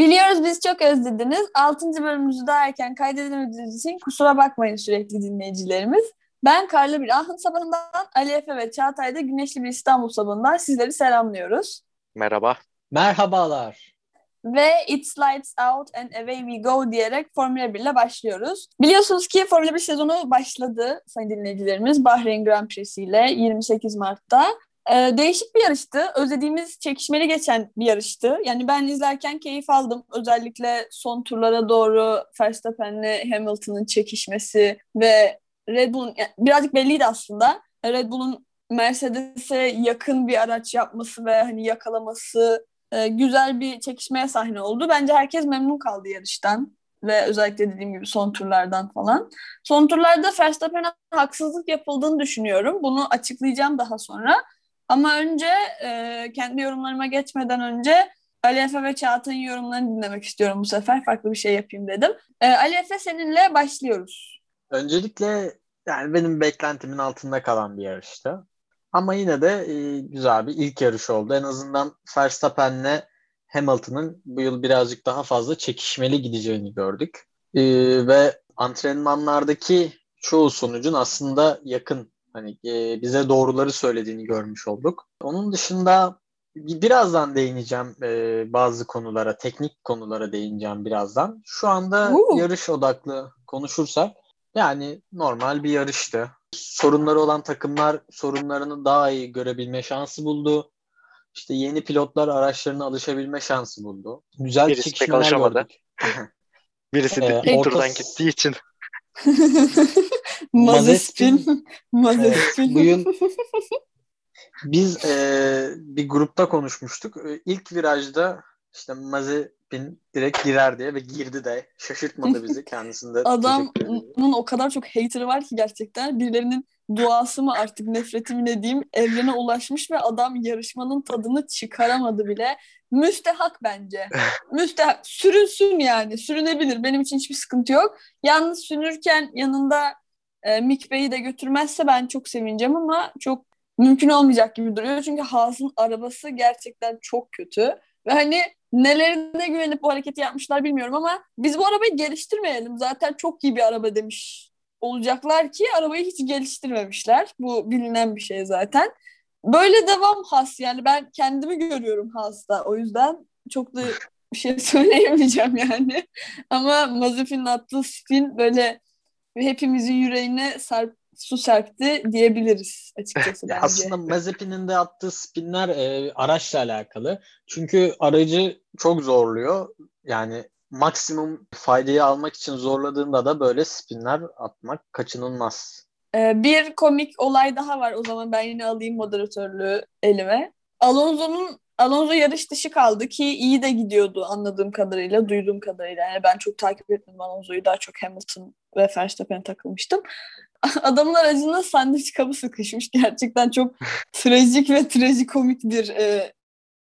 Biliyoruz biz çok özlediniz. 6. bölümümüzü daha erken kaydedemediğiniz için kusura bakmayın sürekli dinleyicilerimiz. Ben karlı bir ahın sabahından Ali Efe ve Çağatay'da güneşli bir İstanbul sabahından sizleri selamlıyoruz. Merhaba. Merhabalar. Ve It's Lights Out and Away We Go diyerek Formula 1 ile başlıyoruz. Biliyorsunuz ki Formula 1 sezonu başladı sayın dinleyicilerimiz Bahreyn Grand Prix'si ile 28 Mart'ta. Ee, değişik bir yarıştı. Özlediğimiz çekişmeli geçen bir yarıştı. Yani ben izlerken keyif aldım. Özellikle son turlara doğru Verstappen'le Hamilton'ın çekişmesi ve Red Bull'un yani birazcık belliydi aslında. Red Bull'un Mercedes'e yakın bir araç yapması ve hani yakalaması e, güzel bir çekişmeye sahne oldu. Bence herkes memnun kaldı yarıştan ve özellikle dediğim gibi son turlardan falan. Son turlarda Verstappen'e haksızlık yapıldığını düşünüyorum. Bunu açıklayacağım daha sonra. Ama önce e, kendi yorumlarıma geçmeden önce Ali Efe ve Çağatay'ın yorumlarını dinlemek istiyorum bu sefer. Farklı bir şey yapayım dedim. E, Ali Efe seninle başlıyoruz. Öncelikle yani benim beklentimin altında kalan bir yarıştı. Ama yine de e, güzel bir ilk yarış oldu. En azından Verstappen'le Hamilton'ın bu yıl birazcık daha fazla çekişmeli gideceğini gördük. E, ve antrenmanlardaki çoğu sonucun aslında yakın hani e, bize doğruları söylediğini görmüş olduk. Onun dışında birazdan değineceğim e, bazı konulara, teknik konulara değineceğim birazdan. Şu anda Oo. yarış odaklı konuşursak yani normal bir yarıştı. Sorunları olan takımlar sorunlarını daha iyi görebilme şansı buldu. İşte yeni pilotlar araçlarına alışabilme şansı buldu. Güzel Birisi pek çekişmeler alışamadı. gördük. Birisi de Ee, ilk orta- turdan gittiği için. Mazespin. Mazespin. Evet, bu yıl biz e, bir grupta konuşmuştuk. E, İlk virajda işte Mazepin direkt girer diye ve girdi de şaşırtmadı bizi kendisinde. Adamın o kadar çok haterı var ki gerçekten. Birilerinin duası mı artık nefreti mi ne diyeyim evrene ulaşmış ve adam yarışmanın tadını çıkaramadı bile. Müstehak bence. Müstehak. Sürünsün yani. Sürünebilir. Benim için hiçbir sıkıntı yok. Yalnız sürünürken yanında e, Mick Bey'i de götürmezse ben çok sevineceğim ama çok mümkün olmayacak gibi duruyor. Çünkü Haas'ın arabası gerçekten çok kötü. Ve hani nelerine güvenip bu hareketi yapmışlar bilmiyorum ama biz bu arabayı geliştirmeyelim. Zaten çok iyi bir araba demiş olacaklar ki arabayı hiç geliştirmemişler. Bu bilinen bir şey zaten. Böyle devam Haas yani ben kendimi görüyorum Haas'ta. O yüzden çok da bir şey söyleyemeyeceğim yani. Ama Mazepin'in attığı spin böyle hepimizin yüreğine sarp, su serpti diyebiliriz açıkçası bence. aslında Mazepin'in de attığı spinler e, araçla alakalı. Çünkü aracı çok zorluyor. Yani maksimum faydayı almak için zorladığında da böyle spinler atmak kaçınılmaz. Ee, bir komik olay daha var o zaman ben yine alayım moderatörlüğü elime. Alonso'nun Alonso yarış dışı kaldı ki iyi de gidiyordu anladığım kadarıyla, duyduğum kadarıyla. Yani ben çok takip etmedim Alonso'yu daha çok Hamilton ve Verstappen'e takılmıştım. Adamın aracına sandviç kabı sıkışmış. Gerçekten çok trajik ve trajikomik bir e,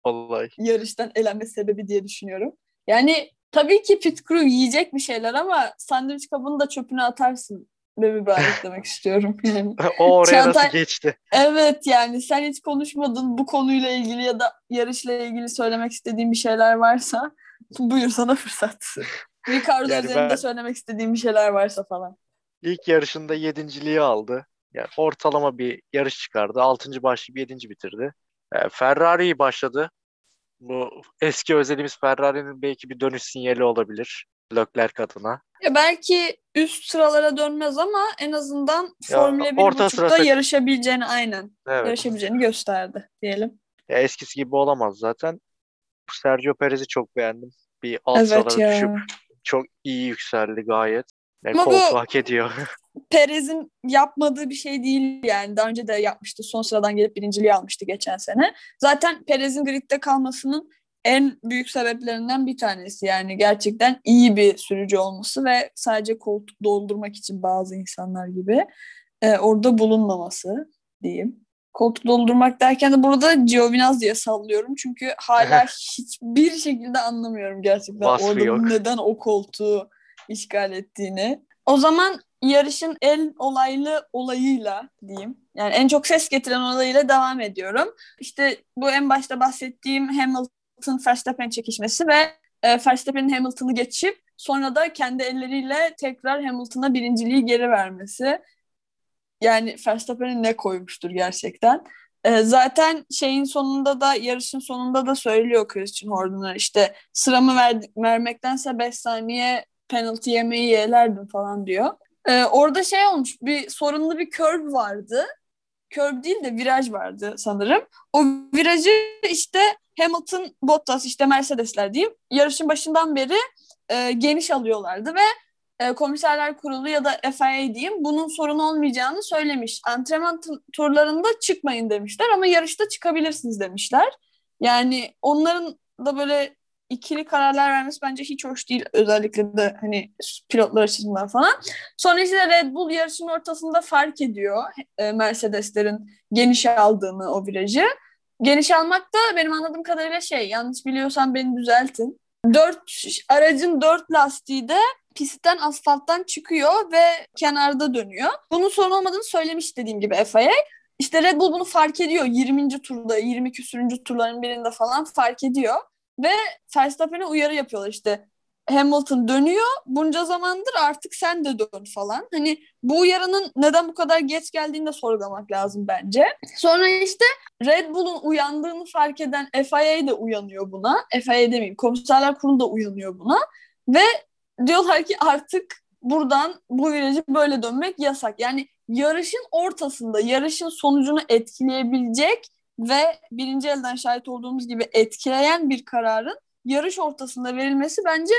Vallahi. yarıştan elenme sebebi diye düşünüyorum. Yani tabii ki pit crew yiyecek bir şeyler ama sandviç kabını da çöpüne atarsın be mübarek demek istiyorum yani. o oraya Çağatay- nasıl geçti? Evet yani sen hiç konuşmadın bu konuyla ilgili ya da yarışla ilgili söylemek istediğin bir şeyler varsa buyur sana fırsat. Ricardo Yani üzerinde ben- söylemek istediğin bir şeyler varsa falan. İlk yarışında yedinciliği aldı. Yani ortalama bir yarış çıkardı. Altıncı başlayıp yedinci bitirdi. Ee, Ferrari başladı. Bu eski özelimiz Ferrari'nin belki bir dönüş sinyali olabilir. Leclerc adına. Ya belki üst sıralara dönmez ama en azından Ya, Formula orta 1.5'da sıra tak- yarışabileceğini aynen Evet. yarışabileceğini gösterdi diyelim. Ya eskisi gibi olamaz zaten. Sergio Perez'i çok beğendim. Bir alt Evet sıralara ya. düşüp çok iyi yükseldi gayet. Yani Ama bu- hak ediyor. Perez'in yapmadığı bir şey değil yani. Daha önce de yapmıştı. Son sıradan gelip birinciliği almıştı geçen sene. Zaten Perez'in gridde kalmasının en büyük sebeplerinden bir tanesi. Yani gerçekten iyi bir sürücü olması ve sadece koltuk doldurmak için bazı insanlar gibi e, orada bulunmaması diyeyim. Koltuk doldurmak derken de burada Giovinazzi diye sallıyorum. Çünkü hala hiçbir şekilde anlamıyorum gerçekten Vasfı orada yok. neden o koltuğu işgal ettiğini. O zaman yarışın en olaylı olayıyla diyeyim. Yani en çok ses getiren olayıyla devam ediyorum. İşte bu en başta bahsettiğim Hamilton Verstappen çekişmesi ve e, Verstappen'in Hamilton'ı geçip sonra da kendi elleriyle tekrar Hamilton'a birinciliği geri vermesi. Yani Verstappen'e ne koymuştur gerçekten. E, zaten şeyin sonunda da yarışın sonunda da söylüyor Christian Horner'a işte sıramı ver, vermektense 5 saniye penaltı yemeyi yelerdim falan diyor. E, orada şey olmuş bir sorunlu bir curve vardı. Curve değil de viraj vardı sanırım. O virajı işte Hamilton, Bottas işte Mercedesler diyeyim yarışın başından beri e, geniş alıyorlardı ve e, komiserler kurulu ya da FIA diyeyim bunun sorun olmayacağını söylemiş. Antrenman turlarında çıkmayın demişler ama yarışta çıkabilirsiniz demişler. Yani onların da böyle ikili kararlar vermesi bence hiç hoş değil. Özellikle de hani pilotlar açısından falan. Sonra işte Red Bull yarışın ortasında fark ediyor e, Mercedeslerin geniş aldığını o virajı. Geniş almak da benim anladığım kadarıyla şey yanlış biliyorsam beni düzeltin. Dört aracın dört lastiği de pistten asfalttan çıkıyor ve kenarda dönüyor. Bunun sorun olmadığını söylemiş dediğim gibi FIA. İşte Red Bull bunu fark ediyor. 20. turda, 20 küsürüncü turların birinde falan fark ediyor. Ve Verstappen'e uyarı yapıyorlar işte. Hamilton dönüyor. Bunca zamandır artık sen de dön falan. Hani bu uyarının neden bu kadar geç geldiğini de sorgulamak lazım bence. Sonra işte Red Bull'un uyandığını fark eden FIA de uyanıyor buna. FIA demeyeyim. Komiserler Kurulu da uyanıyor buna. Ve diyorlar ki artık buradan bu virajı böyle dönmek yasak. Yani yarışın ortasında yarışın sonucunu etkileyebilecek ve birinci elden şahit olduğumuz gibi etkileyen bir kararın yarış ortasında verilmesi bence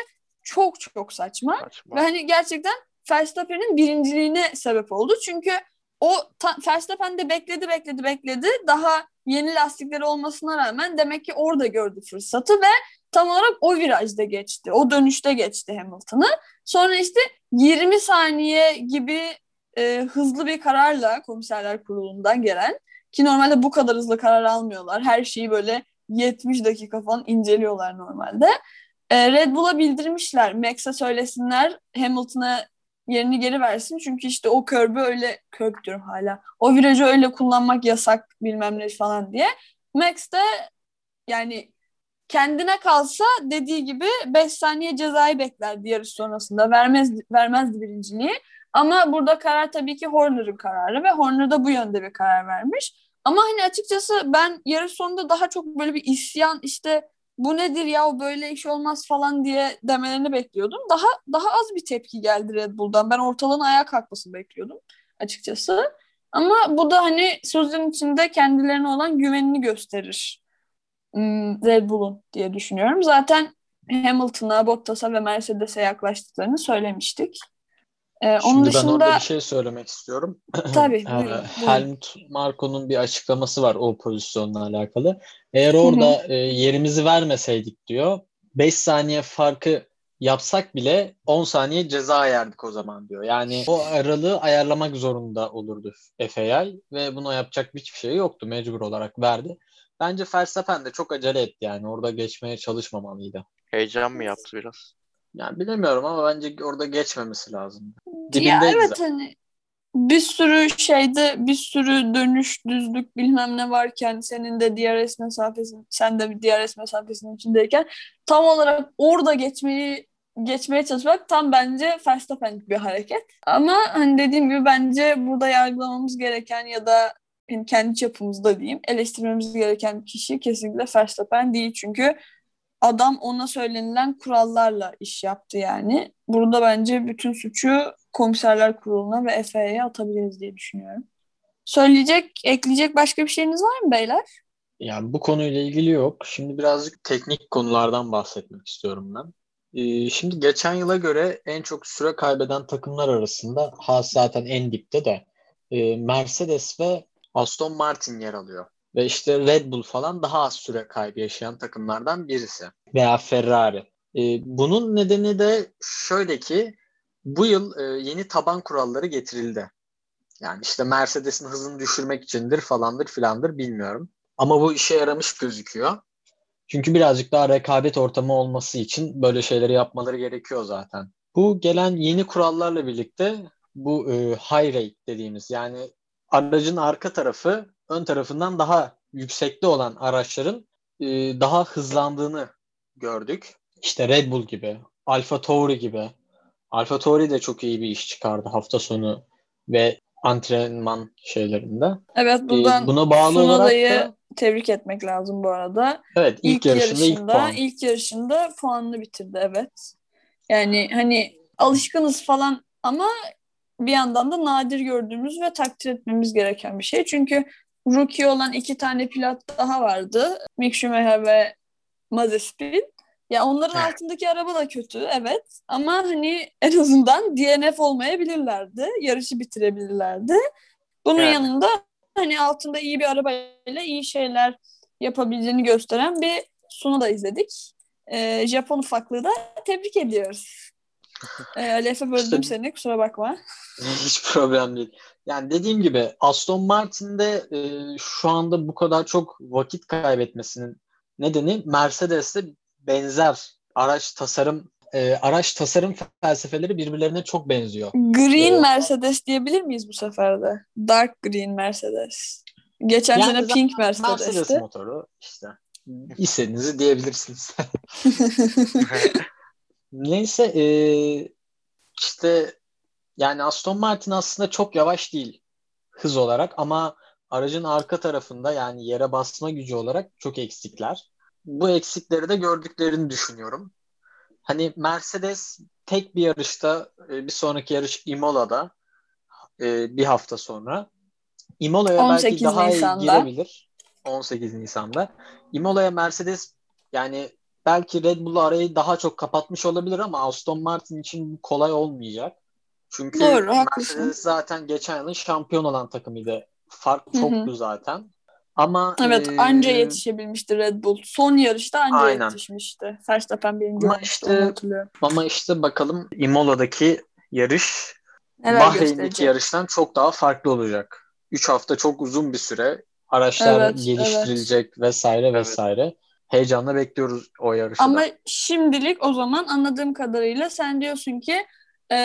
çok çok saçma. saçma. Ve hani gerçekten Verstappen'in birinciliğine sebep oldu. Çünkü o ta, Verstappen de bekledi bekledi bekledi. Daha yeni lastikleri olmasına rağmen demek ki orada gördü fırsatı ve tam olarak o virajda geçti. O dönüşte geçti Hamilton'ı. Sonra işte 20 saniye gibi e, hızlı bir kararla komiserler kurulundan gelen ki normalde bu kadar hızlı karar almıyorlar. Her şeyi böyle 70 dakika falan inceliyorlar normalde. E, Red Bull'a bildirmişler. Max'a söylesinler Hamilton'a yerini geri versin. Çünkü işte o körbü öyle körb diyorum hala. O virajı öyle kullanmak yasak bilmem ne falan diye. Max de yani kendine kalsa dediği gibi 5 saniye cezayı beklerdi yarış sonrasında. Vermez, vermezdi birinciliği. Ama burada karar tabii ki Horner'ın kararı ve Horner da bu yönde bir karar vermiş. Ama hani açıkçası ben yarış sonunda daha çok böyle bir isyan işte bu nedir ya böyle iş olmaz falan diye demelerini bekliyordum. Daha daha az bir tepki geldi Red Bull'dan. Ben ortalığın ayağa kalkmasını bekliyordum açıkçası. Ama bu da hani sözün içinde kendilerine olan güvenini gösterir. Hmm, Red Bull'un diye düşünüyorum. Zaten Hamilton'a, Bottas'a ve Mercedes'e yaklaştıklarını söylemiştik. Ee, onun Şimdi dışında... ben orada bir şey söylemek istiyorum. Tabii. Buyurun, buyurun. Helmut Marko'nun bir açıklaması var o pozisyonla alakalı. Eğer orada e, yerimizi vermeseydik diyor 5 saniye farkı yapsak bile 10 saniye ceza yerdik o zaman diyor. Yani o aralığı ayarlamak zorunda olurdu FAI ve buna yapacak hiçbir şey yoktu. Mecbur olarak verdi. Bence Verstappen de çok acele etti yani. Orada geçmeye çalışmamalıydı. Heyecan mı yaptı biraz? Yani bilemiyorum ama bence orada geçmemesi lazım. Ya evet zaten. hani bir sürü şeyde bir sürü dönüş, düzlük bilmem ne varken senin de DRS mesafesinin sen de bir DRS mesafesinin içindeyken tam olarak orada geçmeyi geçmeye çalışmak tam bence Verstappen bir hareket. Ama hani dediğim gibi bence burada yargılamamız gereken ya da yani kendi çapımızda diyeyim eleştirmemiz gereken kişi kesinlikle Verstappen değil. Çünkü adam ona söylenilen kurallarla iş yaptı yani. Burada bence bütün suçu komiserler kuruluna ve FA'ya atabiliriz diye düşünüyorum. Söyleyecek, ekleyecek başka bir şeyiniz var mı beyler? Yani bu konuyla ilgili yok. Şimdi birazcık teknik konulardan bahsetmek istiyorum ben. Ee, şimdi geçen yıla göre en çok süre kaybeden takımlar arasında Haas zaten en dipte de e, Mercedes ve Aston Martin yer alıyor. Ve işte Red Bull falan daha az süre kaybı yaşayan takımlardan birisi. Veya Ferrari. Ee, bunun nedeni de şöyle ki bu yıl e, yeni taban kuralları getirildi. Yani işte Mercedes'in hızını düşürmek içindir falandır filandır bilmiyorum. Ama bu işe yaramış gözüküyor. Çünkü birazcık daha rekabet ortamı olması için böyle şeyleri yapmaları gerekiyor zaten. Bu gelen yeni kurallarla birlikte bu e, high rate dediğimiz yani aracın arka tarafı ön tarafından daha yüksekte olan araçların e, daha hızlandığını gördük. işte Red Bull gibi, Alfa Tauri gibi. Alfa Tauri de çok iyi bir iş çıkardı hafta sonu ve antrenman şeylerinde. Evet buradan Ee, buna bağlı olarak da tebrik etmek lazım bu arada. evet ilk, yarışında, ilk puan. ilk yarışında puanlı bitirdi evet. Yani hani alışkınız falan ama bir yandan da nadir gördüğümüz ve takdir etmemiz gereken bir şey. Çünkü rookie olan iki tane pilot daha vardı. Mick Schumacher ve Mazepin. Ya onların altındaki araba da kötü evet ama hani en azından DNF olmayabilirlerdi. Yarışı bitirebilirlerdi. Bunun Yani. yanında hani altında iyi bir arabayla iyi şeyler yapabileceğini gösteren bir sunu da izledik. Ee, Japon ufaklığı da tebrik ediyoruz. Ee, Ali Efe böldüm İşte- seni kusura bakma. Hiç problem değil. Yani dediğim gibi Aston Martin'de e, şu anda bu kadar çok vakit kaybetmesinin nedeni Mercedes'te benzer araç tasarım e, araç tasarım felsefeleri birbirlerine çok benziyor. Green Evet. Mercedes diyebilir miyiz bu sefer de? Dark Green Mercedes. Geçen Yani sene Pink Mercedes Mercedes'ti. motoru işte istediğinizi diyebilirsiniz. Neyse e, işte yani Aston Martin aslında çok yavaş değil hız olarak ama aracın arka tarafında yani yere basma gücü olarak çok eksikler. Bu eksikleri de gördüklerini düşünüyorum. Hani Mercedes tek bir yarışta e, bir sonraki yarış Imola'da e, bir hafta sonra Imola'ya belki 18 daha Nisan'da. iyi girebilir. 18 Nisan'da. Imola'ya Mercedes yani belki Red Bull arayı daha çok kapatmış olabilir ama Aston Martin için kolay olmayacak. Çünkü Doğru, haklısın. Zaten geçen yılın şampiyon olan takımıydı. Fark çoktu zaten. Ama Evet e, anca yetişebilmişti Red Bull. Son yarışta anca Aynen. yetişmişti. Verstappen birinci Ama olmuştu işte- hatırlıyorum. ama işte bakalım Imola'daki yarış Neler Bahreyn'deki gösterecek? yarıştan çok daha farklı olacak. 3 hafta çok uzun bir süre. Araçlar Evet, geliştirilecek vesaire Evet. vesaire. Heyecanla bekliyoruz o yarışı Ama şimdilik o zaman anladığım kadarıyla sen diyorsun ki e,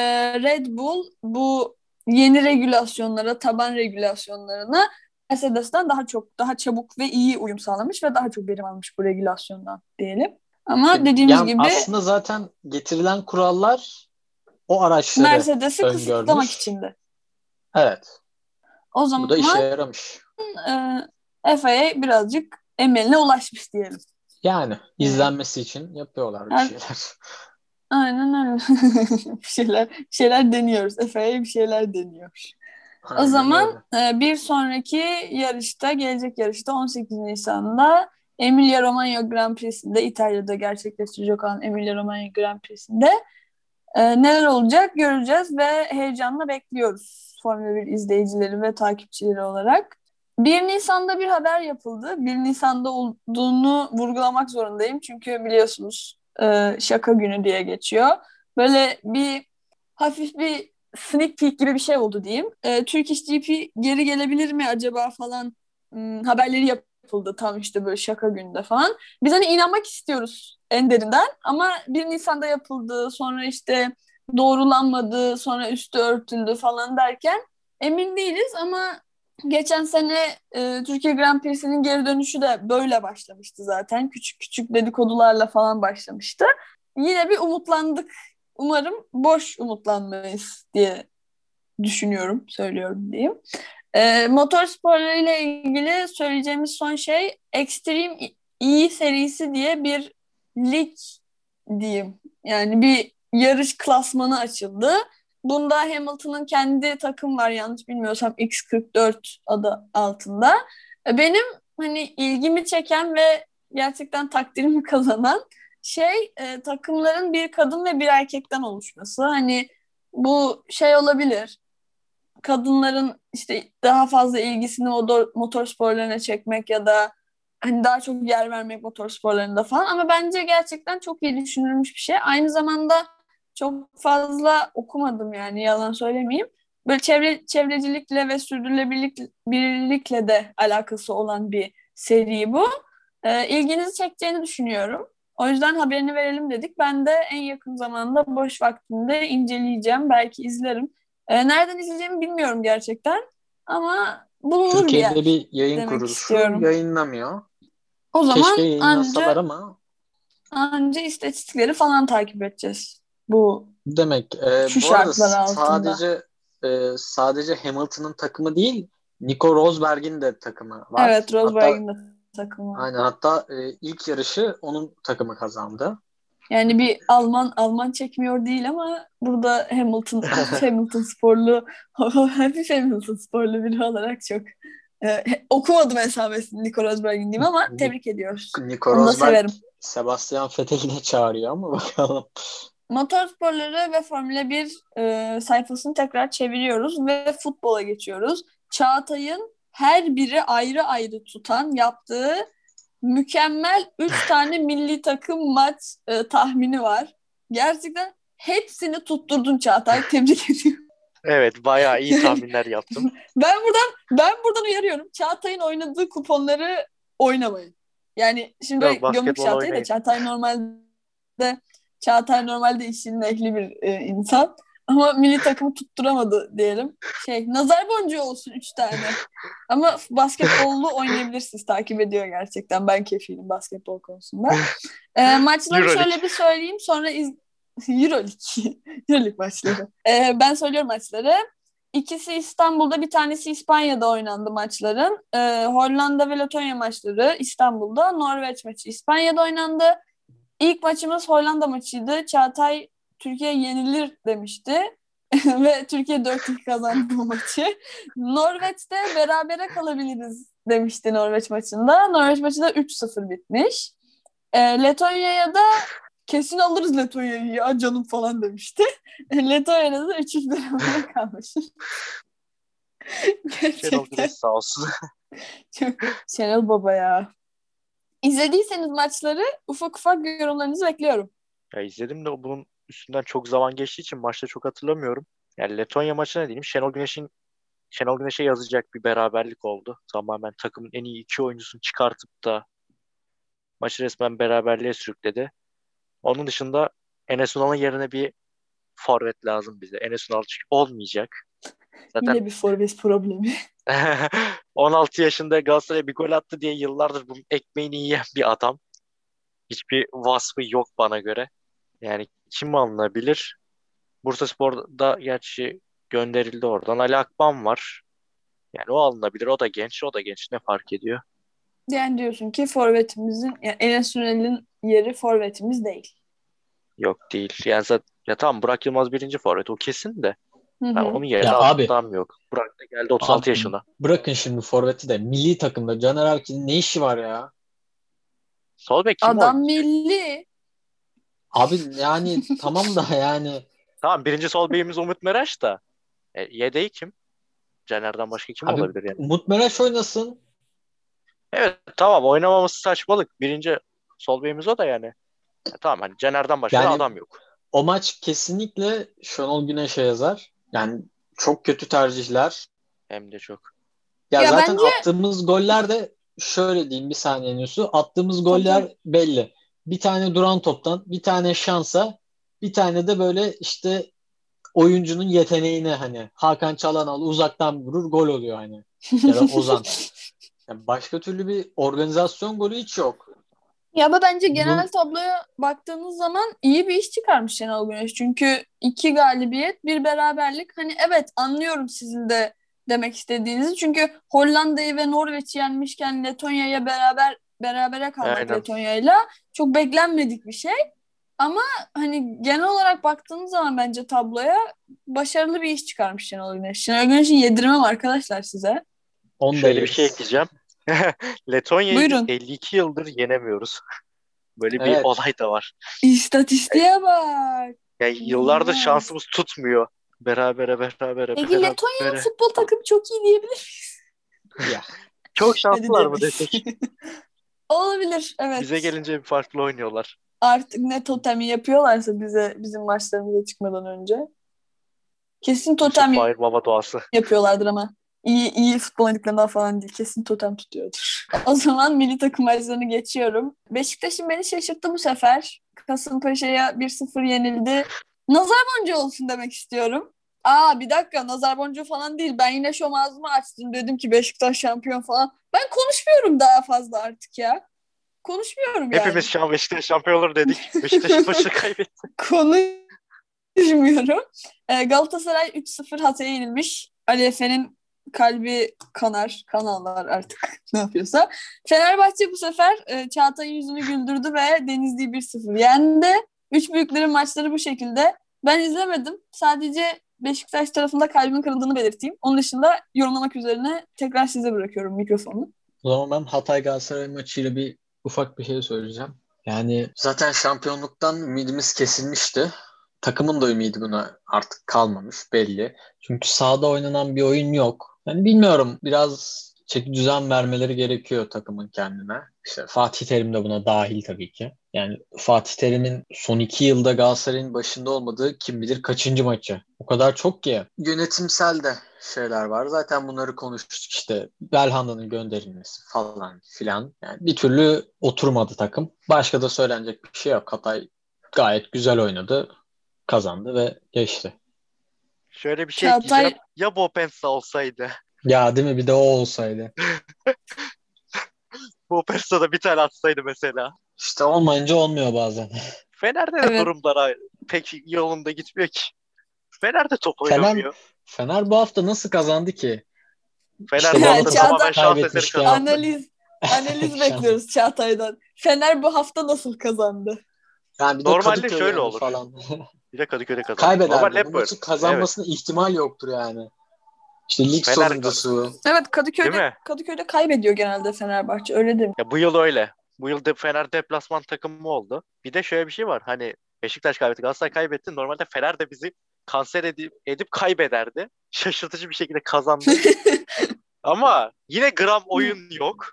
Red Bull bu yeni regülasyonlara, taban regülasyonlarına Mercedes'ten daha çok, daha çabuk ve iyi uyum sağlamış ve daha çok verim almış bu regülasyondan diyelim. Ama dediğimiz Yani gibi aslında zaten getirilen kurallar o araçları Mercedes'i kısıtlamak içindi. evet. O Bu zaman da işe yaramış. e, FIA birazcık emeline ulaşmış diyelim. Yani izlenmesi için yapıyorlar bir Evet. şeyler. Aynen öyle. bir şeyler bir şeyler deniyoruz. FIA bir şeyler deniyor. O Aynen zaman öyle. e, bir sonraki yarışta, gelecek yarışta 18 Nisan'da Emilia Romagna Grand Prix'sinde İtalya'da gerçekleştirecek olan Emilia Romagna Grand Prix'sinde e, neler olacak göreceğiz ve heyecanla bekliyoruz Formula 1 izleyicileri ve takipçileri olarak. 1 Nisan'da bir haber yapıldı. 1 Nisan'da olduğunu vurgulamak zorundayım. Çünkü biliyorsunuz e, şaka günü diye geçiyor. Böyle bir hafif bir sneak peek gibi bir şey oldu diyeyim. E, Turkish GP geri gelebilir mi acaba falan hmm, haberleri yapıldı tam işte böyle şaka günde falan. Biz hani inanmak istiyoruz en derinden ama 1 Nisan'da yapıldı sonra işte doğrulanmadı sonra üstü örtüldü falan derken emin değiliz ama geçen sene e, Türkiye Grand Prix'sinin geri dönüşü de böyle başlamıştı zaten. Küçük küçük dedikodularla falan başlamıştı. Yine bir umutlandık. Umarım boş umutlanmayız diye düşünüyorum, söylüyorum diyeyim. E, motorsporlarıyla ilgili söyleyeceğimiz son şey Extreme E serisi diye bir lig diyeyim. Yani bir yarış klasmanı açıldı. Bunda Hamilton'ın kendi takım var yanlış bilmiyorsam X44 adı altında. E, Benim hani ilgimi çeken ve gerçekten takdirimi kazanan şey e, takımların bir kadın ve bir erkekten oluşması. Hani bu şey olabilir. Kadınların işte daha fazla ilgisini motor, motor sporlarına çekmek ya da hani daha çok yer vermek motor sporlarında falan ama bence gerçekten çok iyi düşünülmüş bir şey. Aynı zamanda çok fazla okumadım yani yalan söylemeyeyim. Böyle çevre çevrecilikle ve sürdürülebilirlikle de alakası olan bir seri bu. Ee, ilginizi çekeceğini düşünüyorum. O yüzden haberini verelim dedik. Ben de en yakın zamanda boş vaktimde inceleyeceğim. Belki izlerim. Ee, nereden izleyeceğimi bilmiyorum gerçekten. Ama bulunur Türkiye'de bir yer. bir yayın kuruluşu istiyorum. yayınlamıyor. O zaman Keşke yayınlasalar anca ama Anca istatistikleri falan takip edeceğiz. Bu Demek. E, Şu bu arada şartlar altında. sadece e, sadece Hamilton'ın takımı değil, Nico Rosberg'in de takımı var. evet Hatta, Rosberg'in de takımı. aynen hatta e, ilk yarışı onun takımı kazandı. Yani bir Alman Alman çekmiyor değil ama burada Hamilton Hamilton sporlu hafif Hamilton sporlu biri olarak çok e, okumadım hesabesini Nico Rosberg'in diyeyim ama tebrik ediyoruz. Nico Onu Rosberg severim. Sebastian Vettel'i de çağırıyor ama bakalım. Motorsporları ve Formula 1 e, sayfasını tekrar çeviriyoruz ve futbola geçiyoruz. Çağatay'ın her biri ayrı ayrı tutan yaptığı mükemmel 3 tane milli takım maç e, tahmini var. Gerçekten hepsini tutturdun Çağatay. Tebrik ediyorum. Evet bayağı iyi tahminler yaptım. Ben buradan ben buradan uyarıyorum. Çağatay'ın oynadığı kuponları oynamayın. Yani şimdi Yok, gömük Çağatay'ı da. Çağatay normalde Çağatay normalde işinin ehli bir e, insan. Ama milli takımı tutturamadı diyelim. Şey, nazar boncuğu olsun üç tane. Ama basketbollu oynayabilirsiniz. Takip ediyor gerçekten. Ben kefilim basketbol konusunda. E, maçları Euroleague. şöyle bir söyleyeyim. Sonra iz... Euroleague. Euroleague maçları. E, ben söylüyorum maçları. İkisi İstanbul'da, bir tanesi İspanya'da oynandı maçların. E, Hollanda ve Letonya maçları İstanbul'da, Norveç maçı İspanya'da oynandı. İlk maçımız Hollanda maçıydı. Çağatay Türkiye yenilir demişti. ve Türkiye 4-2 kazandı bu maçı. Norveç'te berabere kalabiliriz demişti Norveç maçında. Norveç maçı da 3-0 bitmiş. E, Letonya'ya da kesin alırız Letonya'yı ya canım falan demişti. Letonya'da da 3-3 berabere kalmış. Şenol Gerçekten Güneş sağ olsun. çok Şenol Baba ya. İzlediyseniz maçları ufak ufak yorumlarınızı bekliyorum. Ya izledim de bunun üstünden çok zaman geçtiği için maçta çok hatırlamıyorum. Yani Letonya maçına diyeyim Şenol Güneş'in Şenol Güneş'e yazacak bir beraberlik oldu. Tamamen takımın en iyi iki oyuncusunu çıkartıp da maçı resmen beraberliğe sürükledi. Onun dışında Enes Ünal'ın yerine bir forvet lazım bize. Enes çünkü olmayacak. Zaten Yine bir forvet problemi. 16 yaşında Galatasaray'a bir gol attı diye yıllardır bunun ekmeğini yiyen bir adam. Hiçbir vasfı yok bana göre. Yani kim alınabilir? Bursaspor'da gerçi gönderildi oradan. Ali Akban var. Yani o alınabilir. O da genç. O da genç. Ne fark ediyor? Yani diyorsun ki forvetimizin, yani Enes Ünal'in yeri forvetimiz değil. Yok değil. Yani zaten, ya tamam Burak Yılmaz birinci forvet. O kesin de. Ben onun yerine Ya abi- adam yok. Burak da geldi 36 Abi, yaşına. Bırakın şimdi forveti de milli takımda Caner Erkin'in ne işi var ya? Sol bek kim Adam oynayacak? milli. Abi yani tamam da yani Tamam birinci sol bekimiz Umut Meraş da. E, yedeği kim? Caner'den başka kim Abi- olabilir yani? Umut Meraş oynasın. Evet tamam oynamaması saçmalık. Birinci sol bekimiz o da yani. E, tamam hani Caner'den başka Yani- adam yok. O maç kesinlikle Şenol Güneş'e yazar. Yani çok kötü tercihler. Hem de çok. Ya, Ya zaten bence- attığımız goller de şöyle diyeyim bir saniye Nüsü. Attığımız goller belli. Bir tane duran toptan, bir tane şansa, bir tane de böyle işte oyuncunun yeteneğine hani Hakan Çalhanoğlu uzaktan vurur gol oluyor hani. Ya da Ozan. Yani başka türlü bir organizasyon golü hiç yok. Ya ama bence genel Bu- tabloya baktığınız zaman iyi bir iş çıkarmış Şenol Güneş. Çünkü iki galibiyet, bir beraberlik. Hani evet anlıyorum sizin de demek istediğinizi. Çünkü Hollanda'yı ve Norveç'i yenmişken Letonya'ya beraber berabere kalmak Aynen. Letonya'yla çok beklenmedik bir şey. Ama hani genel olarak baktığınız zaman bence tabloya başarılı bir iş çıkarmış Şenol Güneş. Şenol Güneş'i yedirmem arkadaşlar size. Şöyle bir şey ekleyeceğim. Letonya'yı Buyurun. 52 yıldır yenemiyoruz. Böyle bir Evet. olay da var. İstatistiğe bak. Yani yıllardır İnanılmaz. şansımız tutmuyor. Berabere berabere Peki berabere. Letonya'nın futbol takımı çok iyi diyebilir miyiz? Ya, Çok şanslılar mı desek? Olabilir evet. Bize gelince bir farklı oynuyorlar. Artık ne totemi yapıyorlarsa bize bizim maçlarımıza çıkmadan önce. Kesin totem Yusuf Fahir Baba doğası. yapıyorlardır ama. İyi, iyi futbol oynadıklarından falan değil. Kesin totem tutuyordur. O zaman milli takım maçlarını geçiyorum. Beşiktaş'ın beni şaşırttı bu sefer. Kasımpaşa'ya 1-0 yenildi. Nazar boncuğu olsun demek istiyorum. Aa bir dakika nazar boncuğu falan değil. Ben yine şom ağzımı açtım. Dedim ki Beşiktaş şampiyon falan. Ben konuşmuyorum daha fazla artık ya. konuşmuyorum yani. Hepimiz şu an Beşiktaş şampiyon olur dedik. Beşiktaş maçı kaybetti. Konuşmuyorum. Ee, Galatasaray 3-0 Hatay'a yenilmiş. Ali Efe'nin kalbi kanar, kan ağlar artık ne yapıyorsa. Fenerbahçe bu sefer e, Çağatay'ın yüzünü güldürdü ve Denizli'yi 1-0 yendi. Üç büyüklerin maçları bu şekilde. Ben izlemedim. Sadece Beşiktaş tarafında kalbin kırıldığını belirteyim. Onun dışında yorumlamak üzerine tekrar size bırakıyorum mikrofonu. O zaman ben Hatay Galatasaray maçıyla bir ufak bir şey söyleyeceğim. Yani zaten şampiyonluktan ümidimiz kesilmişti. Takımın da ümidi buna artık kalmamış belli. Çünkü sahada oynanan bir oyun yok. Yani bilmiyorum biraz çeki düzen vermeleri gerekiyor takımın kendine. İşte Fatih Terim de buna dahil tabii ki. Yani Fatih Terim'in son iki yılda Galatasaray'ın başında olmadığı kim bilir kaçıncı maçı. O kadar çok ki. Yönetimsel de şeyler var. Zaten bunları konuştuk işte. Belhanda'nın gönderilmesi falan filan. Yani bir türlü oturmadı takım. Başka da söylenecek bir şey yok. Hatay gayet güzel oynadı. Kazandı ve geçti. Şöyle bir şey Çağatay- ekleyeceğim. Ya Bopensa olsaydı. Ya değil mi? Bir de o olsaydı. Bopensa da bir tane atsaydı mesela. İşte olmayınca olmuyor bazen. Fener'de de Evet. durumlar pek yolunda gitmiyor ki. Fener'de top Fener- oynamıyor. Fener bu hafta nasıl kazandı ki? Fener İşte bu hafta Çağatay- tamamen şans eseri kazandı. Analiz analiz bekliyoruz Çağatay'dan. Fener bu hafta nasıl kazandı? Yani bir de Normalde şöyle olur. Falan. Bir de Kadıköy'de kazandı. Kaybeder. Normal hep böyle. maçı kazanmasına ihtimal yoktur yani. İşte lig Fener sonuncusu. Evet Kadıköy'de? Kadıköy'de kaybediyor genelde Fenerbahçe öyle değil mi? Ya bu yıl öyle. Bu yıl de Fener deplasman takımı oldu. Bir de şöyle bir şey var. Hani Beşiktaş kaybetti, Galatasaray kaybetti. Normalde Fener de bizi kanser edip, edip kaybederdi. Şaşırtıcı bir şekilde kazandı. Ama yine gram oyun yok.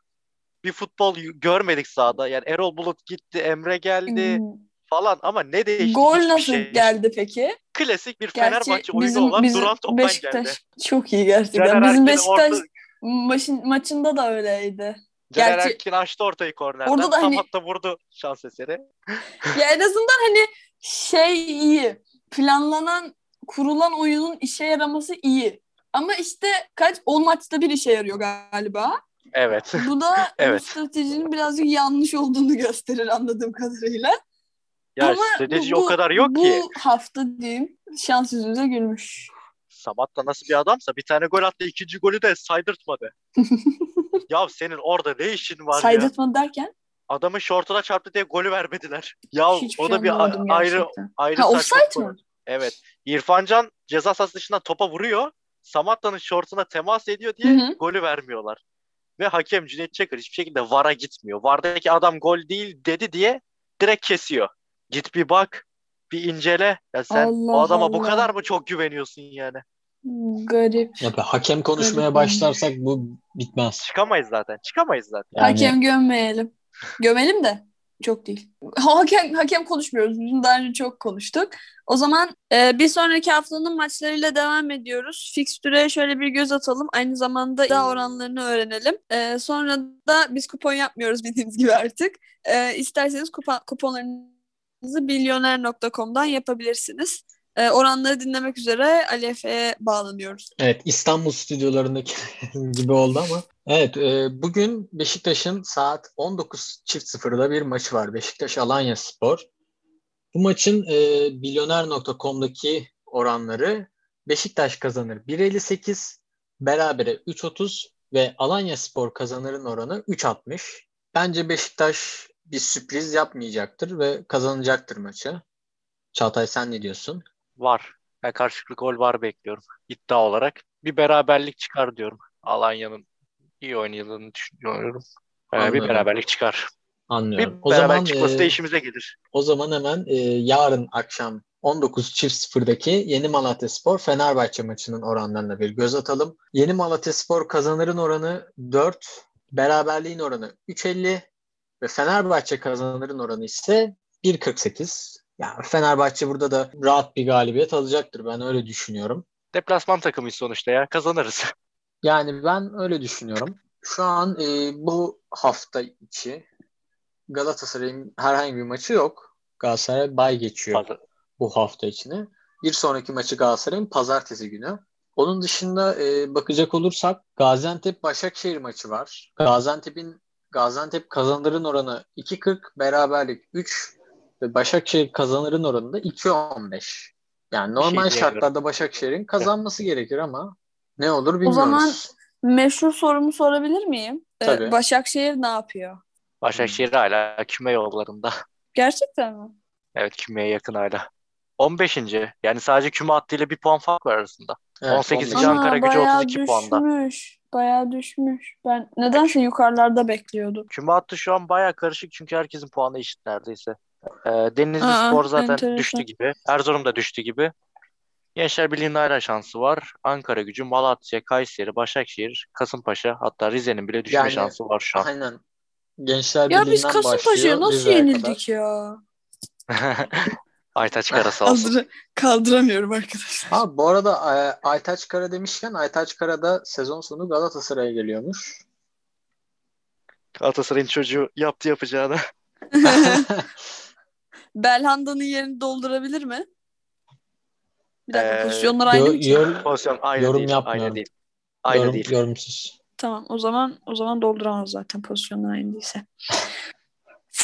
Bir futbol görmedik sahada. Yani Erol Bulut gitti, Emre geldi Hmm. Falan ama ne değişti? Gol nasıl şey. geldi peki? Klasik bir Gerçi Fenerbahçe oyunu bizim, olan bizim duran toptan Beşiktaş geldi. çok iyi gerçekten. Caner bizim Beşiktaş orta- maçın, maçında da öyleydi. Caner Gerçi- Erkin açtı ortayı kornerden. Orada da Tam hani- hatta vurdu şans eseri. Ya en azından hani şey iyi. Planlanan, kurulan oyunun işe yaraması iyi. Ama işte kaç 10 maçta bir işe yarıyor galiba. Evet. Bu da Evet. stratejinin birazcık yanlış olduğunu gösterir anladığım kadarıyla. Ya Ama strateji bu- o kadar yok bu ki. hafta diyeyim şans yüzümüze gülmüş. Samat da nasıl bir adamsa bir tane gol attı ikinci golü de saydırtmadı. ya senin orada ne işin var ya? Saydırtma derken Adamın şortuna çarptı diye golü vermediler. Ya o şey da bir a- ayrı ayrı Ha offside mı? Evet. İrfancan ceza sahası dışından topa vuruyor. Samatta'nın şortuna temas ediyor diye Hı hı. golü vermiyorlar. Ve hakem Cüneyt Çakır hiçbir şekilde VAR'a gitmiyor. VAR'daki adam gol değil dedi diye direkt kesiyor. Git bir bak, bir incele. Ya sen Allah o adama bu Allah. kadar mı çok güveniyorsun yani? Garip. Ya be, hakem konuşmaya Garip başlarsak bu bitmez. Çıkamayız zaten. Çıkamayız zaten. Yani Hakem gömmeyelim. Gömelim de çok değil. Hakem hakem konuşmuyoruz. Bunu daha önce çok konuştuk. O zaman e, bir sonraki haftanın maçlarıyla devam ediyoruz. Fikstüre şöyle bir göz atalım. Aynı zamanda daha oranlarını öğrenelim. E, sonra da biz kupon yapmıyoruz bildiğiniz gibi artık. E, isterseniz kupa, kuponlarınızı milyoner.com'dan yapabilirsiniz. E, oranları dinlemek üzere Ali Efe'ye bağlanıyoruz. Evet İstanbul stüdyolarındaki gibi oldu ama. Evet e, bugün Beşiktaş'ın saat 19.00'da bir maçı var. Beşiktaş Alanya Spor. Bu maçın e, milyoner.com'daki oranları Beşiktaş kazanır 1.58, berabere 3.30 ve Alanya Spor kazanırın oranı 3.60. Bence Beşiktaş bir sürpriz yapmayacaktır ve kazanacaktır maçı. Çağatay sen ne diyorsun? Var. Ben karşılıklı gol var bekliyorum. İddia olarak. Bir beraberlik çıkar diyorum. Alanya'nın iyi oynadığını düşünüyorum. Ee, bir beraberlik çıkar. Bir Anlıyorum. O beraberlik zaman çıkması e, da işimize gelir. O zaman hemen e, yarın akşam 19.00'daki Yeni Malatya Spor Fenerbahçe maçının oranlarına bir göz atalım. Yeni Malatya Spor kazanırın oranı 4, beraberliğin oranı 3.50 ve Fenerbahçe kazanırın oranı ise 1.48. Yani Fenerbahçe burada da rahat bir galibiyet alacaktır. Ben öyle düşünüyorum. Deplasman takımıyız sonuçta ya. Kazanırız. Yani ben öyle düşünüyorum. Şu an e, bu hafta içi Galatasaray'ın herhangi bir maçı yok. Galatasaray bay geçiyor Fazla. bu hafta içine. Bir sonraki maçı Galatasaray'ın pazartesi günü. Onun dışında e, bakacak olursak Gaziantep Başakşehir maçı var. Gaziantep'in Gaziantep kazanırın oranı 2.40, beraberlik 3 ve Başakşehir kazanırın oranı da 2.15. Yani normal şey şartlarda Başakşehir'in kazanması gerekir ama ne olur bilmiyoruz. O zaman meşhur sorumu sorabilir miyim? Ee. Başakşehir ne yapıyor? Başakşehir hala küme yollarında. Gerçekten mi? Evet kümeye yakın hala. 15. Yani sadece küme hattıyla bir puan fark var arasında. Evet, 18. 15. Ana- Ankara gücü bayağı 32 puanda. Bayağı düşmüş. Ben nedense yukarılarda bekliyordum. Küme hattı şu an baya karışık çünkü herkesin puanı eşit neredeyse. Ee, Denizli Aa, Spor zaten enteresan. düştü gibi. Erzurum da düştü gibi. Gençler Birliği'nin hala şansı var. Ankara gücü, Malatya, Kayseri, Başakşehir, Kasımpaşa hatta Rize'nin bile düşme Yani- şansı var şu an. Aynen. Gençler Ya biz Birliği'nden Kasımpaşa'ya başlıyor nasıl Rize'ye yenildik kadar. ya? Aytaç Kara sağ olsun. Kaldır kaldıramıyorum arkadaşlar. Ha, bu arada e, Aytaç Kara demişken Aytaç Kara da sezon sonu Galatasaray'a geliyormuş. Galatasaray'ın çocuğu yaptı yapacağını. Belhanda'nın yerini doldurabilir mi? Bir dakika Ee, pozisyonlar aynı Yo- mı yor- Pozisyon aynı Yorum değil. yapmıyorum. Aynı değil. Aynı yorum, değil. yorumsuz. Tamam o zaman o zaman dolduramaz zaten pozisyonlar aynı değilse.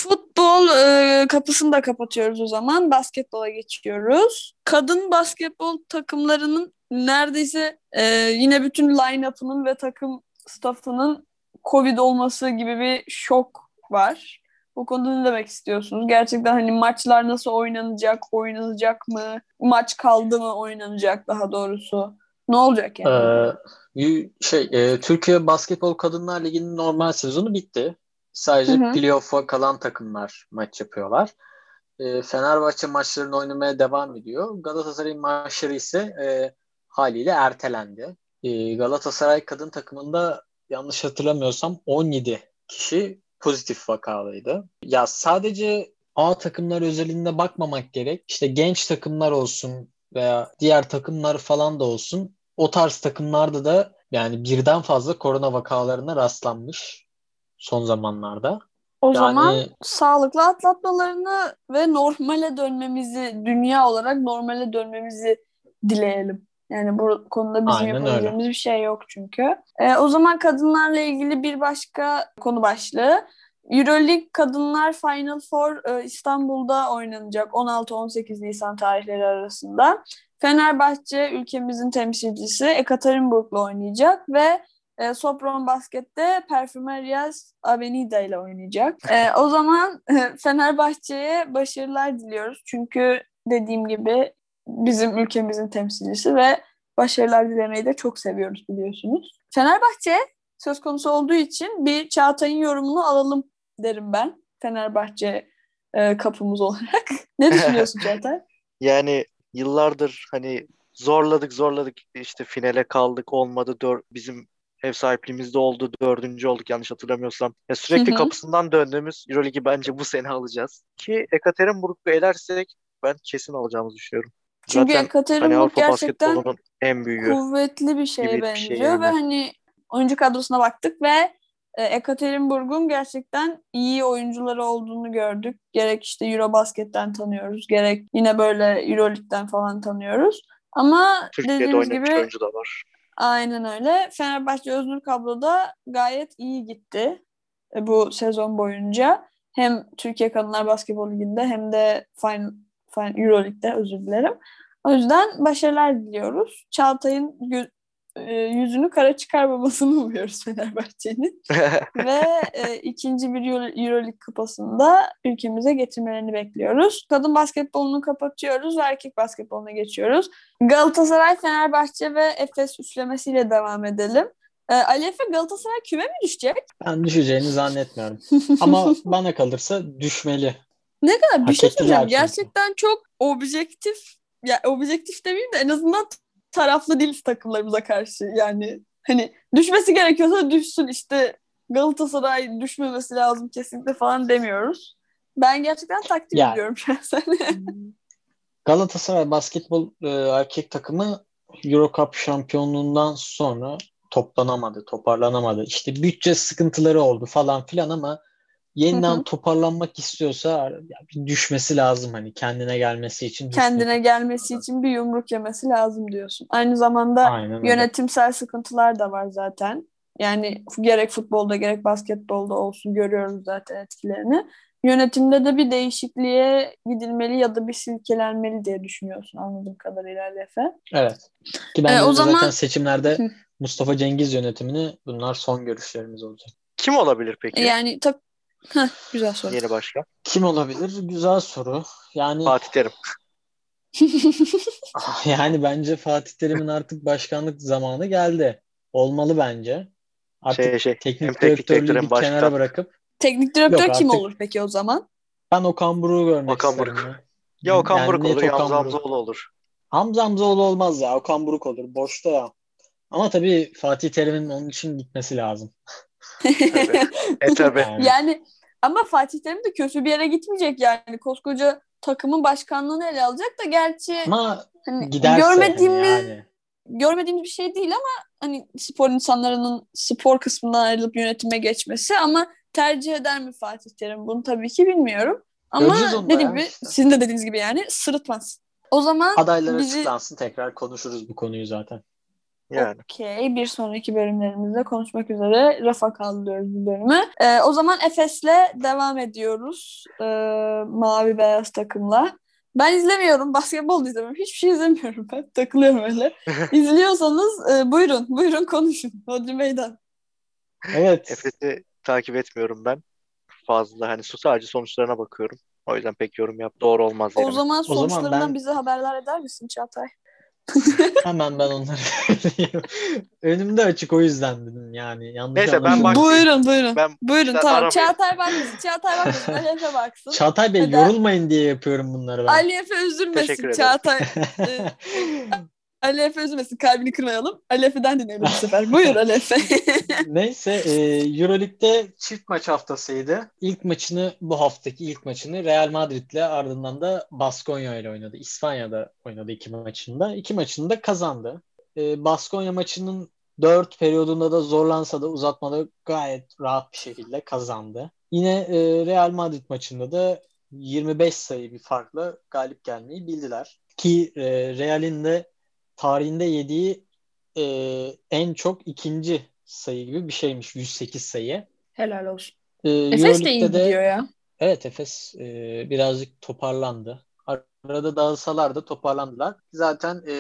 Futbol e, kapısını da kapatıyoruz o zaman. Basketbola geçiyoruz. Kadın basketbol takımlarının neredeyse e, yine bütün line-up'ının ve takım staffının Covid olması gibi bir şok var. Bu konuda ne demek istiyorsunuz? Gerçekten hani maçlar nasıl oynanacak, oynanacak mı? Maç kaldı mı oynanacak daha doğrusu? Ne olacak yani? Ee, şey e, Türkiye Basketbol Kadınlar Ligi'nin normal sezonu bitti. Sadece playoff'a kalan takımlar maç yapıyorlar. Ee, Fenerbahçe maçlarını oynamaya devam ediyor. Galatasaray maçları ise e, haliyle ertelendi. Ee, Galatasaray kadın takımında yanlış hatırlamıyorsam 17 kişi pozitif vakalıydı. Ya sadece A takımlar özelinde bakmamak gerek. İşte genç takımlar olsun veya diğer takımlar falan da olsun. O tarz takımlarda da yani birden fazla korona vakalarına rastlanmış son zamanlarda. O Yani- zaman sağlıklı atlatmalarını ve normale dönmemizi, dünya olarak normale dönmemizi dileyelim. Yani bu konuda bizim Aynen öyle. yapabileceğimiz bir şey yok çünkü. Ee, o zaman kadınlarla ilgili bir başka konu başlığı. Euroleague Kadınlar Final Four e, İstanbul'da oynanacak 16-18 Nisan tarihleri arasında. Fenerbahçe ülkemizin temsilcisi Ekaterinburg'la oynayacak ve e, Sopron Basket'te Perfumerias Avenida ile oynayacak. E, o zaman e, Fenerbahçe'ye başarılar diliyoruz. Çünkü dediğim gibi bizim ülkemizin temsilcisi ve başarılar dilemeyi de çok seviyoruz biliyorsunuz. Fenerbahçe söz konusu olduğu için bir Çağatay'ın yorumunu alalım derim ben. Fenerbahçe e, kapımız olarak. ne düşünüyorsun Çağatay? Yani yıllardır hani zorladık zorladık işte finale kaldık olmadı dör, bizim ev sahipliğimizde oldu dördüncü olduk yanlış hatırlamıyorsam. Ya sürekli Hı hı. kapısından döndüğümüz Euroligi bence bu sene alacağız. Ki Ekaterinburg'u elersek ben kesin alacağımızı düşünüyorum. Çünkü Zaten hani Ekaterinburg Avrupa gerçekten en büyüğü. kuvvetli bir şeye bir şey benziyor yani. ve hani oyuncu kadrosuna baktık ve e, Ekaterinburg'un gerçekten iyi oyuncuları olduğunu gördük. Gerek işte Eurobasket'ten tanıyoruz, gerek yine böyle Euroleague'den falan tanıyoruz. Ama Türkiye'de dediğimiz gibi oyuncu da var. Aynen öyle. Fenerbahçe Öznur Kablo'da gayet iyi gitti e, bu sezon boyunca. Hem Türkiye Kadınlar Basketbol Ligi'nde hem de Final, Final Euroleague'de özür dilerim. O yüzden başarılar diliyoruz. Çağatay'ın e, yüzünü kara çıkarmamasını umuyoruz Fenerbahçe'nin. Ve e, ikinci bir Euro- Euroleague kupasında ülkemize getirmelerini bekliyoruz. Kadın basketbolunu kapatıyoruz ve erkek basketboluna geçiyoruz. Galatasaray, Fenerbahçe ve Efes üçlemesiyle devam edelim. E, Ali Efe Galatasaray küme mi düşecek? Ben düşeceğini zannetmiyorum. Ama bana kalırsa düşmeli. Ne kadar bir Hak şey söyleyeceğim. Gerçekten çok objektif ya objektif demeyeyim de en azından taraflı değiliz takımlarımıza karşı. Yani hani düşmesi gerekiyorsa düşsün işte Galatasaray düşmemesi lazım kesinlikle falan demiyoruz. Ben gerçekten takdir Yani. ediyorum şahsen. Galatasaray basketbol e, erkek takımı Euro Cup şampiyonluğundan sonra toplanamadı, toparlanamadı. İşte bütçe sıkıntıları oldu falan filan ama yeniden Hı hı. toparlanmak istiyorsa ya bir düşmesi lazım hani kendine gelmesi için. düşmesi Kendine gelmesi için bir yumruk yemesi lazım diyorsun. Aynı zamanda Aynen öyle. yönetimsel sıkıntılar da var zaten. Yani gerek futbolda gerek basketbolda olsun görüyoruz zaten etkilerini. Yönetimde de bir değişikliğe gidilmeli ya da bir silkelenmeli diye düşünüyorsun anladığım kadarıyla Ali Efe. Evet. Ki ben Ee, o zaten zaman- seçimlerde Hı. Mustafa Cengiz yönetimini bunlar son görüşlerimiz olacak. Kim olabilir peki? Yani tak Heh, güzel soru. Yeni başkan. Kim olabilir? Güzel soru. Yani Fatih Terim. yani bence Fatih Terim'in artık başkanlık zamanı geldi. Olmalı bence. Artık Şey şey. teknik direktörlüğü direktör bir hem kenara başkan. bırakıp Teknik direktör Yok, kim artık- olur peki o zaman? ben Okan Buruk'u görmek Okan isterim. Buruk. ya. Ya Okan Yani Buruk olur ya Okan Hamza. Hamzoğlu olur. Hamza Hamzoğlu olmaz ya. Okan Buruk olur. Boşta ya. Ama tabii Fatih Terim'in onun için gitmesi lazım. Tabii. E tabii. Yani. Ama Fatih Terim de kötü bir yere gitmeyecek yani. Koskoca takımın başkanlığını ele alacak da gerçi Ama hani giderse görmediğimiz yani. görmediğimiz bir şey değil ama hani spor insanlarının spor kısmından ayrılıp yönetime geçmesi ama tercih eder mi Fatih Terim bunu tabii ki bilmiyorum. Ama dediğim gibi işte. sizin de dediğiniz gibi yani sırıtmaz. O zaman Adaylar bizi açıklansın tekrar konuşuruz bu konuyu zaten. Yani. Okey. Bir sonraki bölümlerimizde konuşmak üzere rafa kaldırıyoruz bu bölümü. Ee, o zaman Efes'le devam ediyoruz. Ee, mavi beyaz takımla. Ben izlemiyorum. Basketbol izlemiyorum. Hiçbir şey izlemiyorum ben. Takılıyorum öyle. İzliyorsanız e, buyurun. Buyurun konuşun. Hodri meydan. Evet. Efes'i takip etmiyorum ben. Fazla hani su sadece sonuçlarına bakıyorum. O yüzden pek yorum yap. Doğru olmaz O yani. zaman zaman sonuçlarından ben- bize haberler eder misin Çağatay? Hemen ben onları Önümde açık o yüzden dedim yani. Yanlış Neyse, ben bak- Buyurun buyurun. Ben Buyurun tamam. aramayın. Çağatay bakmasın. Çağatay bakmasın. Ali Efe baksın. Çağatay Bey Neden? yorulmayın diye yapıyorum bunları ben. Ali Efe üzülmesin. Teşekkür ederim. Çağatay e, Ali Efe üzülmesin. Kalbini kırmayalım. Ali Efe'den dinleyelim bu sefer. Buyur Ali Efe. Neyse e, Euroleague'de çift maç haftasıydı. İlk maçını bu haftaki ilk maçını Real Madrid'le ardından da Baskonya ile oynadı. İspanya'da oynadı iki maçında. İki maçını da kazandı. E, Baskonya maçının dört periyodunda da zorlansa da uzatmada gayet rahat bir şekilde kazandı. Yine e, Real Madrid maçında da 25 sayı bir farkla galip gelmeyi bildiler. Ki e, Real'in de tarihinde yediği e, en çok ikinci sayı gibi bir şeymiş. 108 sayı. Helal olsun. E, Efes de iyi gidiyor ya. Evet Efes e, birazcık toparlandı. Arada dağılsalar da toparlandılar. Zaten e,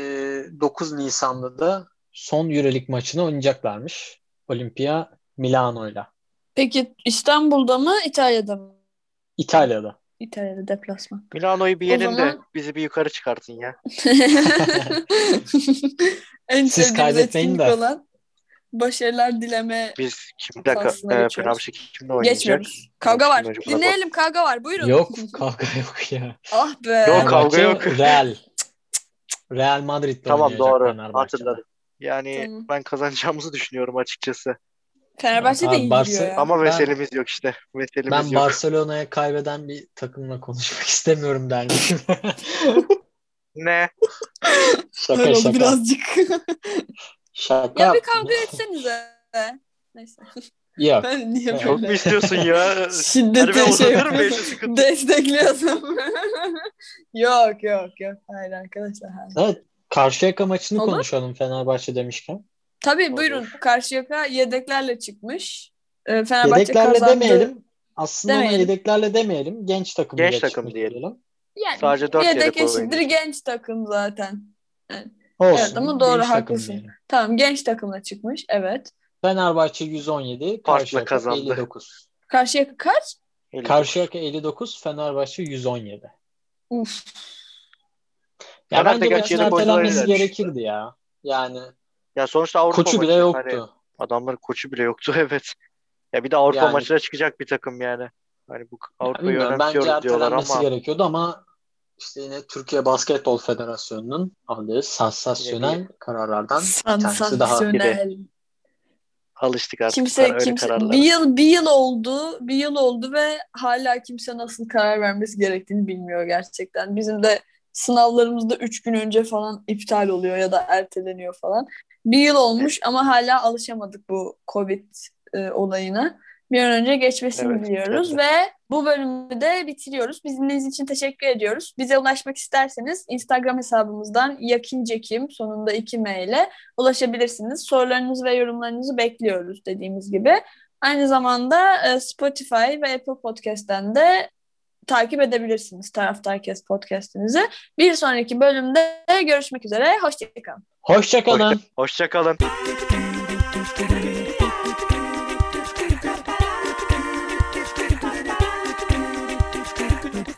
9 Nisan'da da son Euroleague maçını oynayacaklarmış. Olimpia Milano'yla. Peki İstanbul'da mı İtalya'da mı? İtalya'da. İtalya'da deplasman. Milano'yu bir yenin de zaman- bizi bir yukarı çıkartın ya. en Siz kaybetmeyin de. olan başarılar dileme Biz kim bir dakika Faslına e. Fenerbahçe kimle oynayacak? geçmiyoruz. Kavga var. Dinleyelim kavga var. Buyurun. Yok kavga yok ya. Ah be. Yok, kavga yok. Real. Real Madrid'le Tamam oynayacak doğru hatırladım. Yani Tamam. ben kazanacağımızı düşünüyorum açıkçası. Fenerbahçe de iyi Barça- gidiyor ya. Ama Ben- meselemiz yok işte. Meselemiz Ben yok. Barcelona'ya kaybeden bir takımla konuşmak istemiyorum dermişim. Ne? şaka Öyle oldu şaka. birazcık. Şaka ya bir yaptım. kavga etsenize. Neyse. Yok. Ben niye Çok mu böyle istiyorsun ya? Hadi ben şiddete şey yapıyorsun? sıkıntı. Destekliyorsun. yok yok yok. Hayır arkadaşlar. Hayır. Evet. Karşıyaka maçını Olur. konuşalım Fenerbahçe demişken. Tabii Olur. buyurun. Karşıyaka yedeklerle çıkmış. Ee, Fenerbahçe Yedeklerle kazandı. demeyelim. Aslında ona Demeyelim. yedeklerle demeyelim. Genç takım Genç takım diyelim. Yani Sadece dört yedek yedek eşittir genç takım zaten. Olsun. Evet ama doğru, genç haklısın. Tamam genç takımla çıkmış. Evet. Fenerbahçe 117, Farkla Karşıyaka kazandı. 59. Karşıyaka kaç? Karşıyaka 59, Fenerbahçe 117. Uf. Ya Fener bence maçın ertelenmesi gerekirdi ya. Yani Ya sonuçta Avrupa koçu bile maçı. yoktu. Hani adamların koçu bile yoktu evet. Ya bir de Avrupa Yani- maçına çıkacak bir takım yani. Hani bu Avrupa'yı önemsiyoruz diyorlar ama gerekiyordu ama işte yine Türkiye Basketbol Federasyonu'nun aldığı sansasyonel kararlardan bir tanesi daha. Sansasyonel. alıştık artık Kimse öyle kimse bir yıl bir yıl oldu, bir yıl oldu ve hala kimse nasıl karar vermesi gerektiğini bilmiyor gerçekten. Bizim de sınavlarımız da üç gün önce falan iptal oluyor ya da erteleniyor falan. Bir yıl olmuş ama hala alışamadık bu Covid e, olayına. bir an önce geçmesini Evet, diliyoruz evet. ve bu bölümü de bitiriyoruz. Biz dinlediğiniz için teşekkür ediyoruz. Bize ulaşmak isterseniz Instagram hesabımızdan yakincekim sonunda 2 M ile ulaşabilirsiniz. Sorularınızı ve yorumlarınızı bekliyoruz dediğimiz gibi. Aynı zamanda e, Spotify ve Apple Podcast'ten de takip edebilirsiniz Taraftarkes podcast'imizi. Bir sonraki bölümde görüşmek üzere. Hoşçakalın. Hoşçakalın. Hoşça kalın. Thank you.